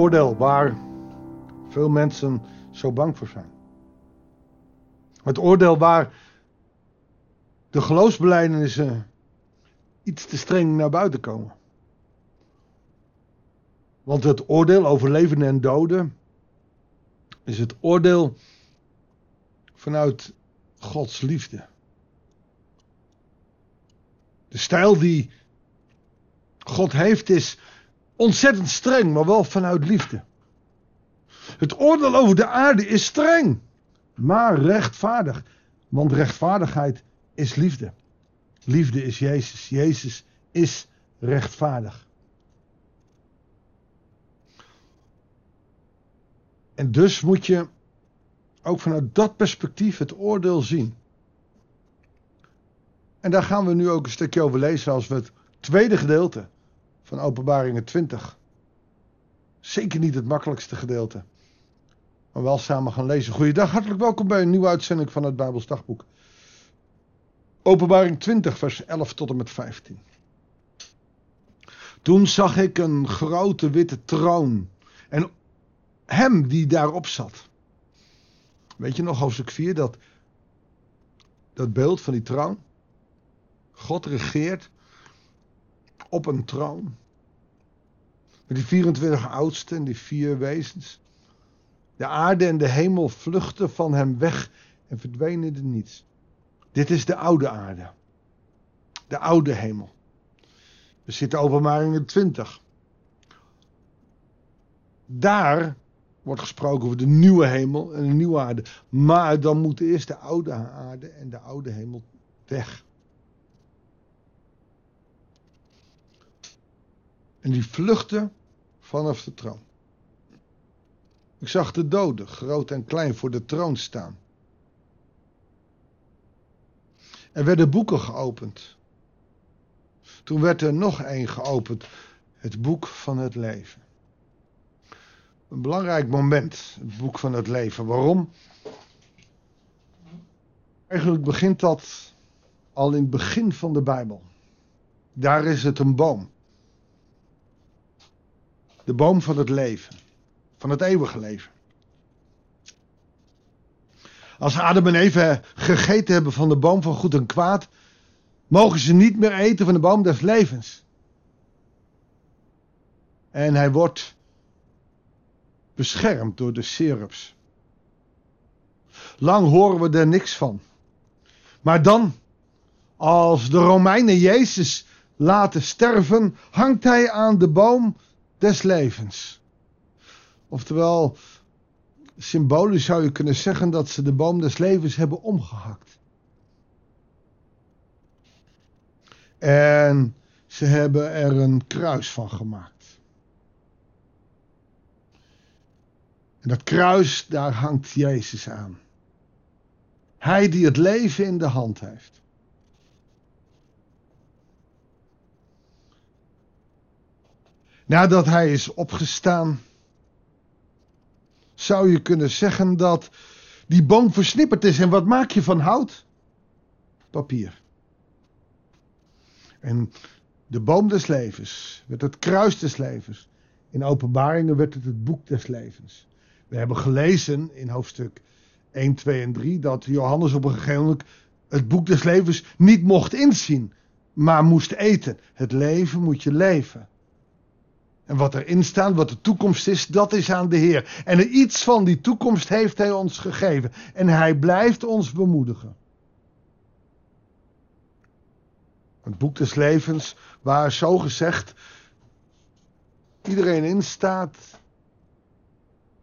oordeel waar veel mensen zo bang voor zijn. Het oordeel waar de geloofsbelijdenissen iets te streng naar buiten komen. Want het oordeel over leven en doden is het oordeel vanuit Gods liefde. De stijl die God heeft is ontzettend streng, maar wel vanuit liefde. Het oordeel over de aarde is streng, maar rechtvaardig. Want rechtvaardigheid is liefde. Liefde is Jezus. Jezus is rechtvaardig. En dus moet je ook vanuit dat perspectief het oordeel zien. En daar gaan we nu ook een stukje over lezen als we het tweede gedeelte van Openbaringen 20. Zeker niet het makkelijkste gedeelte. Maar wel samen gaan lezen. Goeiedag, hartelijk welkom bij een nieuwe uitzending van het Bijbels Dagboek. Openbaring 20, vers 11 tot en met 15. Toen zag ik een grote witte troon en hem die daarop zat. Weet je nog, hoofdstuk 4, dat, dat beeld van die troon? God regeert op een troon. Met die 24 oudsten en die vier wezens. De aarde en de hemel vluchten van hem weg en verdwenen het niets. Dit is de oude aarde. De oude hemel. We zitten openbaringen 20. Daar wordt gesproken over de nieuwe hemel en de nieuwe aarde. Maar dan moeten eerst de oude aarde en de oude hemel weg. En die vluchten vanaf de troon. Ik zag de doden, groot en klein, voor de troon staan. Er werden boeken geopend. Toen werd er nog één geopend, het boek van het leven. Een belangrijk moment, het boek van het leven. Waarom? Eigenlijk begint dat al in het begin van de Bijbel. Daar is het een boom. De boom van het leven. Van het eeuwige leven. Als Adam en Eva gegeten hebben van de boom van goed en kwaad, mogen ze niet meer eten van de boom des levens. En hij wordt beschermd door de serups. Lang horen we er niks van. Maar dan, als de Romeinen Jezus laten sterven, hangt hij aan de boom des levens. Oftewel, symbolisch zou je kunnen zeggen dat ze de boom des levens hebben omgehakt. En ze hebben er een kruis van gemaakt. En dat kruis, daar hangt Jezus aan. Hij die het leven in de hand heeft. Nadat hij is opgestaan, zou je kunnen zeggen dat die boom versnipperd is. En wat maak je van hout? Papier. En de boom des levens werd het kruis des levens. In openbaringen werd het het boek des levens. We hebben gelezen in hoofdstuk 1, 2 en 3 dat Johannes op een gegeven moment het boek des levens niet mocht inzien, maar moest eten. Het leven moet je leven. En wat erin staat, wat de toekomst is, dat is aan de Heer. En iets van die toekomst heeft Hij ons gegeven. En Hij blijft ons bemoedigen. Het boek des levens, waar zo gezegd iedereen in staat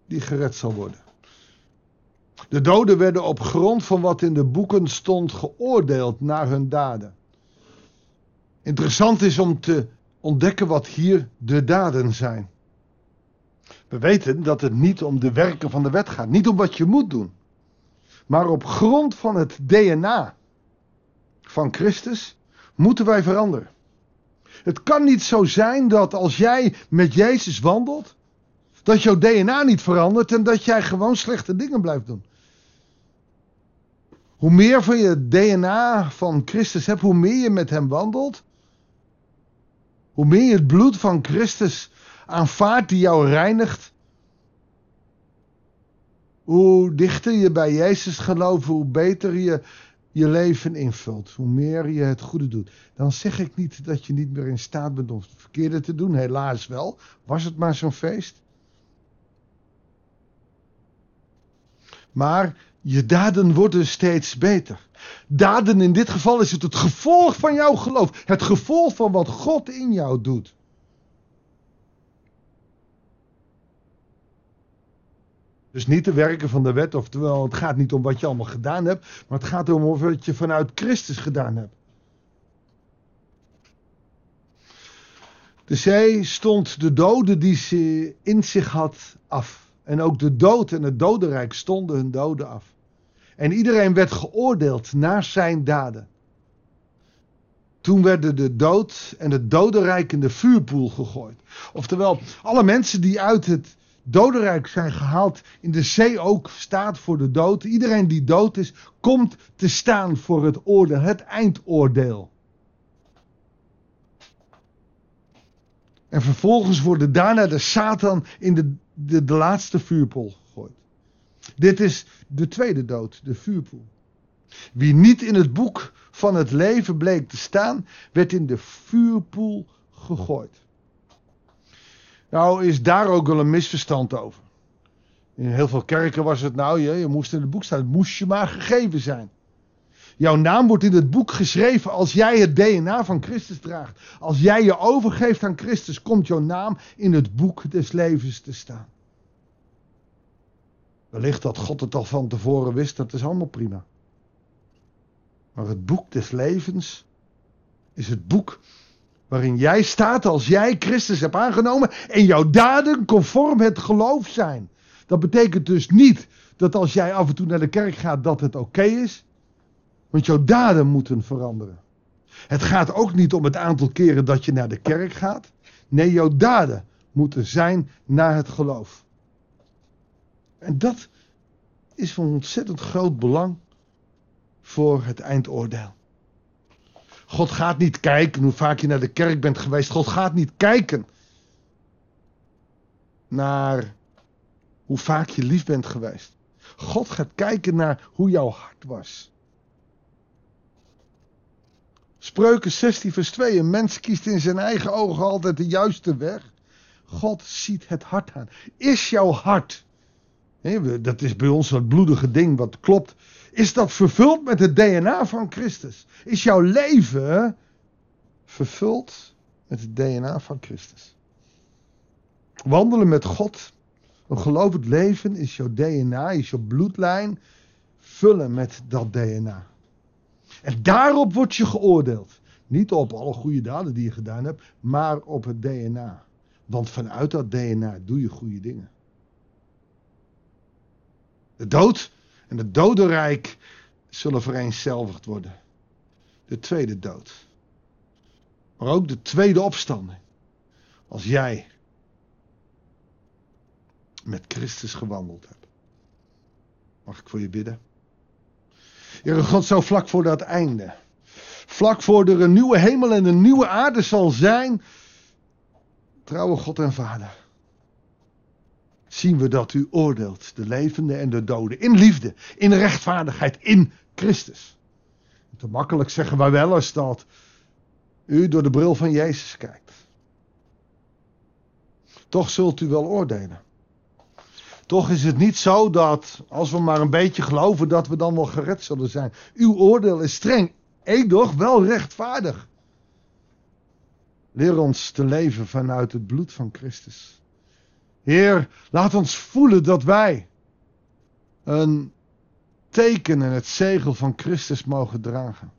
die gered zal worden. De doden werden op grond van wat in de boeken stond geoordeeld naar hun daden. Interessant is om te ontdekken wat hier de daden zijn. We weten dat het niet om de werken van de wet gaat, niet om wat je moet doen, maar op grond van het DNA van Christus moeten wij veranderen. Het kan niet zo zijn dat als jij met Jezus wandelt, dat jouw DNA niet verandert en dat jij gewoon slechte dingen blijft doen. Hoe meer van je DNA van Christus hebt, hoe meer je met hem wandelt, hoe meer je het bloed van Christus aanvaardt die jou reinigt, hoe dichter je bij Jezus gelooft, hoe beter je je leven invult, hoe meer je het goede doet. Dan zeg ik niet dat je niet meer in staat bent om het verkeerde te doen, helaas wel. Was het maar zo'n feest. Maar je daden worden steeds beter. Daden in dit geval is het het gevolg van jouw geloof. Het gevolg van wat God in jou doet. Dus niet de werken van de wet, oftewel het gaat niet om wat je allemaal gedaan hebt, maar het gaat om wat je vanuit Christus gedaan hebt. De zee stond de doden die ze in zich had af. En ook de dood en het dodenrijk stonden hun doden af. En iedereen werd geoordeeld naar zijn daden. Toen werden de dood en het dodenrijk in de vuurpoel gegooid. Oftewel, alle mensen die uit het dodenrijk zijn gehaald, in de zee ook staat voor de dood. Iedereen die dood is, komt te staan voor het oordeel, het eindoordeel. En vervolgens worden daarna de Satan in de, de, de laatste vuurpoel. Dit is de tweede dood, de vuurpoel. Wie niet in het boek van het leven bleek te staan, werd in de vuurpoel gegooid. Nou is daar ook wel een misverstand over. In heel veel kerken was het nou, je, je moest in het boek staan, het moest je maar gegeven zijn. Jouw naam wordt in het boek geschreven als jij het DNA van Christus draagt. Als jij je overgeeft aan Christus, komt jouw naam in het boek des levens te staan. Wellicht dat God het al van tevoren wist, dat is allemaal prima. Maar het boek des levens is het boek waarin jij staat als jij Christus hebt aangenomen en jouw daden conform het geloof zijn. Dat betekent dus niet dat als jij af en toe naar de kerk gaat dat het oké is, want jouw daden moeten veranderen. Het gaat ook niet om het aantal keren dat je naar de kerk gaat. Nee, jouw daden moeten zijn naar het geloof. En dat is van ontzettend groot belang voor het eindoordeel. God gaat niet kijken hoe vaak je naar de kerk bent geweest. God gaat niet kijken naar hoe vaak je lief bent geweest. God gaat kijken naar hoe jouw hart was. Spreuken 16 vers 2. Een mens kiest in zijn eigen ogen altijd de juiste weg. God ziet het hart aan. Is jouw hart, dat is bij ons dat bloedige ding wat klopt, is dat vervuld met het DNA van Christus? Is jouw leven vervuld met het DNA van Christus? Wandelen met God, een gelovend leven is jouw DNA, is jouw bloedlijn vullen met dat DNA. En daarop word je geoordeeld. Niet op alle goede daden die je gedaan hebt, maar op het DNA. Want vanuit dat DNA doe je goede dingen. De dood en het dodenrijk zullen vereenzelvigd worden. De tweede dood. Maar ook de tweede opstanding. Als jij met Christus gewandeld hebt. Mag ik voor je bidden? Heere God, zo vlak voor dat einde. Vlak voor er een nieuwe hemel en een nieuwe aarde zal zijn. Trouwe God en Vader zien we dat u oordeelt de levenden en de doden in liefde, in rechtvaardigheid, in Christus. Te makkelijk zeggen wij wel eens dat u door de bril van Jezus kijkt. Toch zult u wel oordelen. Toch is het niet zo dat als we maar een beetje geloven dat we dan wel gered zullen zijn. Uw oordeel is streng, eeuwig wel rechtvaardig. Leer ons te leven vanuit het bloed van Christus. Heer, laat ons voelen dat wij een teken en het zegel van Christus mogen dragen.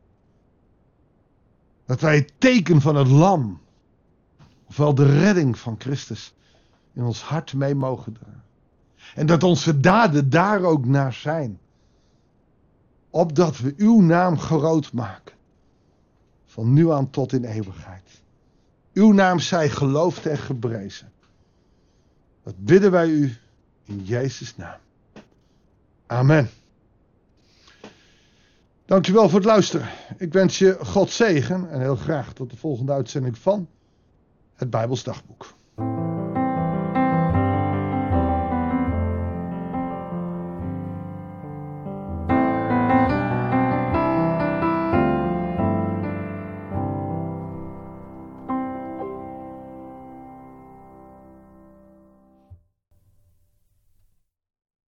Dat wij het teken van het lam, ofwel de redding van Christus, in ons hart mee mogen dragen. En dat onze daden daar ook naar zijn. Opdat we uw naam groot maken. Van nu aan tot in eeuwigheid. Uw naam zij geloofd en geprezen. Dat bidden wij u in Jezus' naam. Amen. Dankjewel voor het luisteren. Ik wens je God zegen en heel graag tot de volgende uitzending van het Bijbels Dagboek.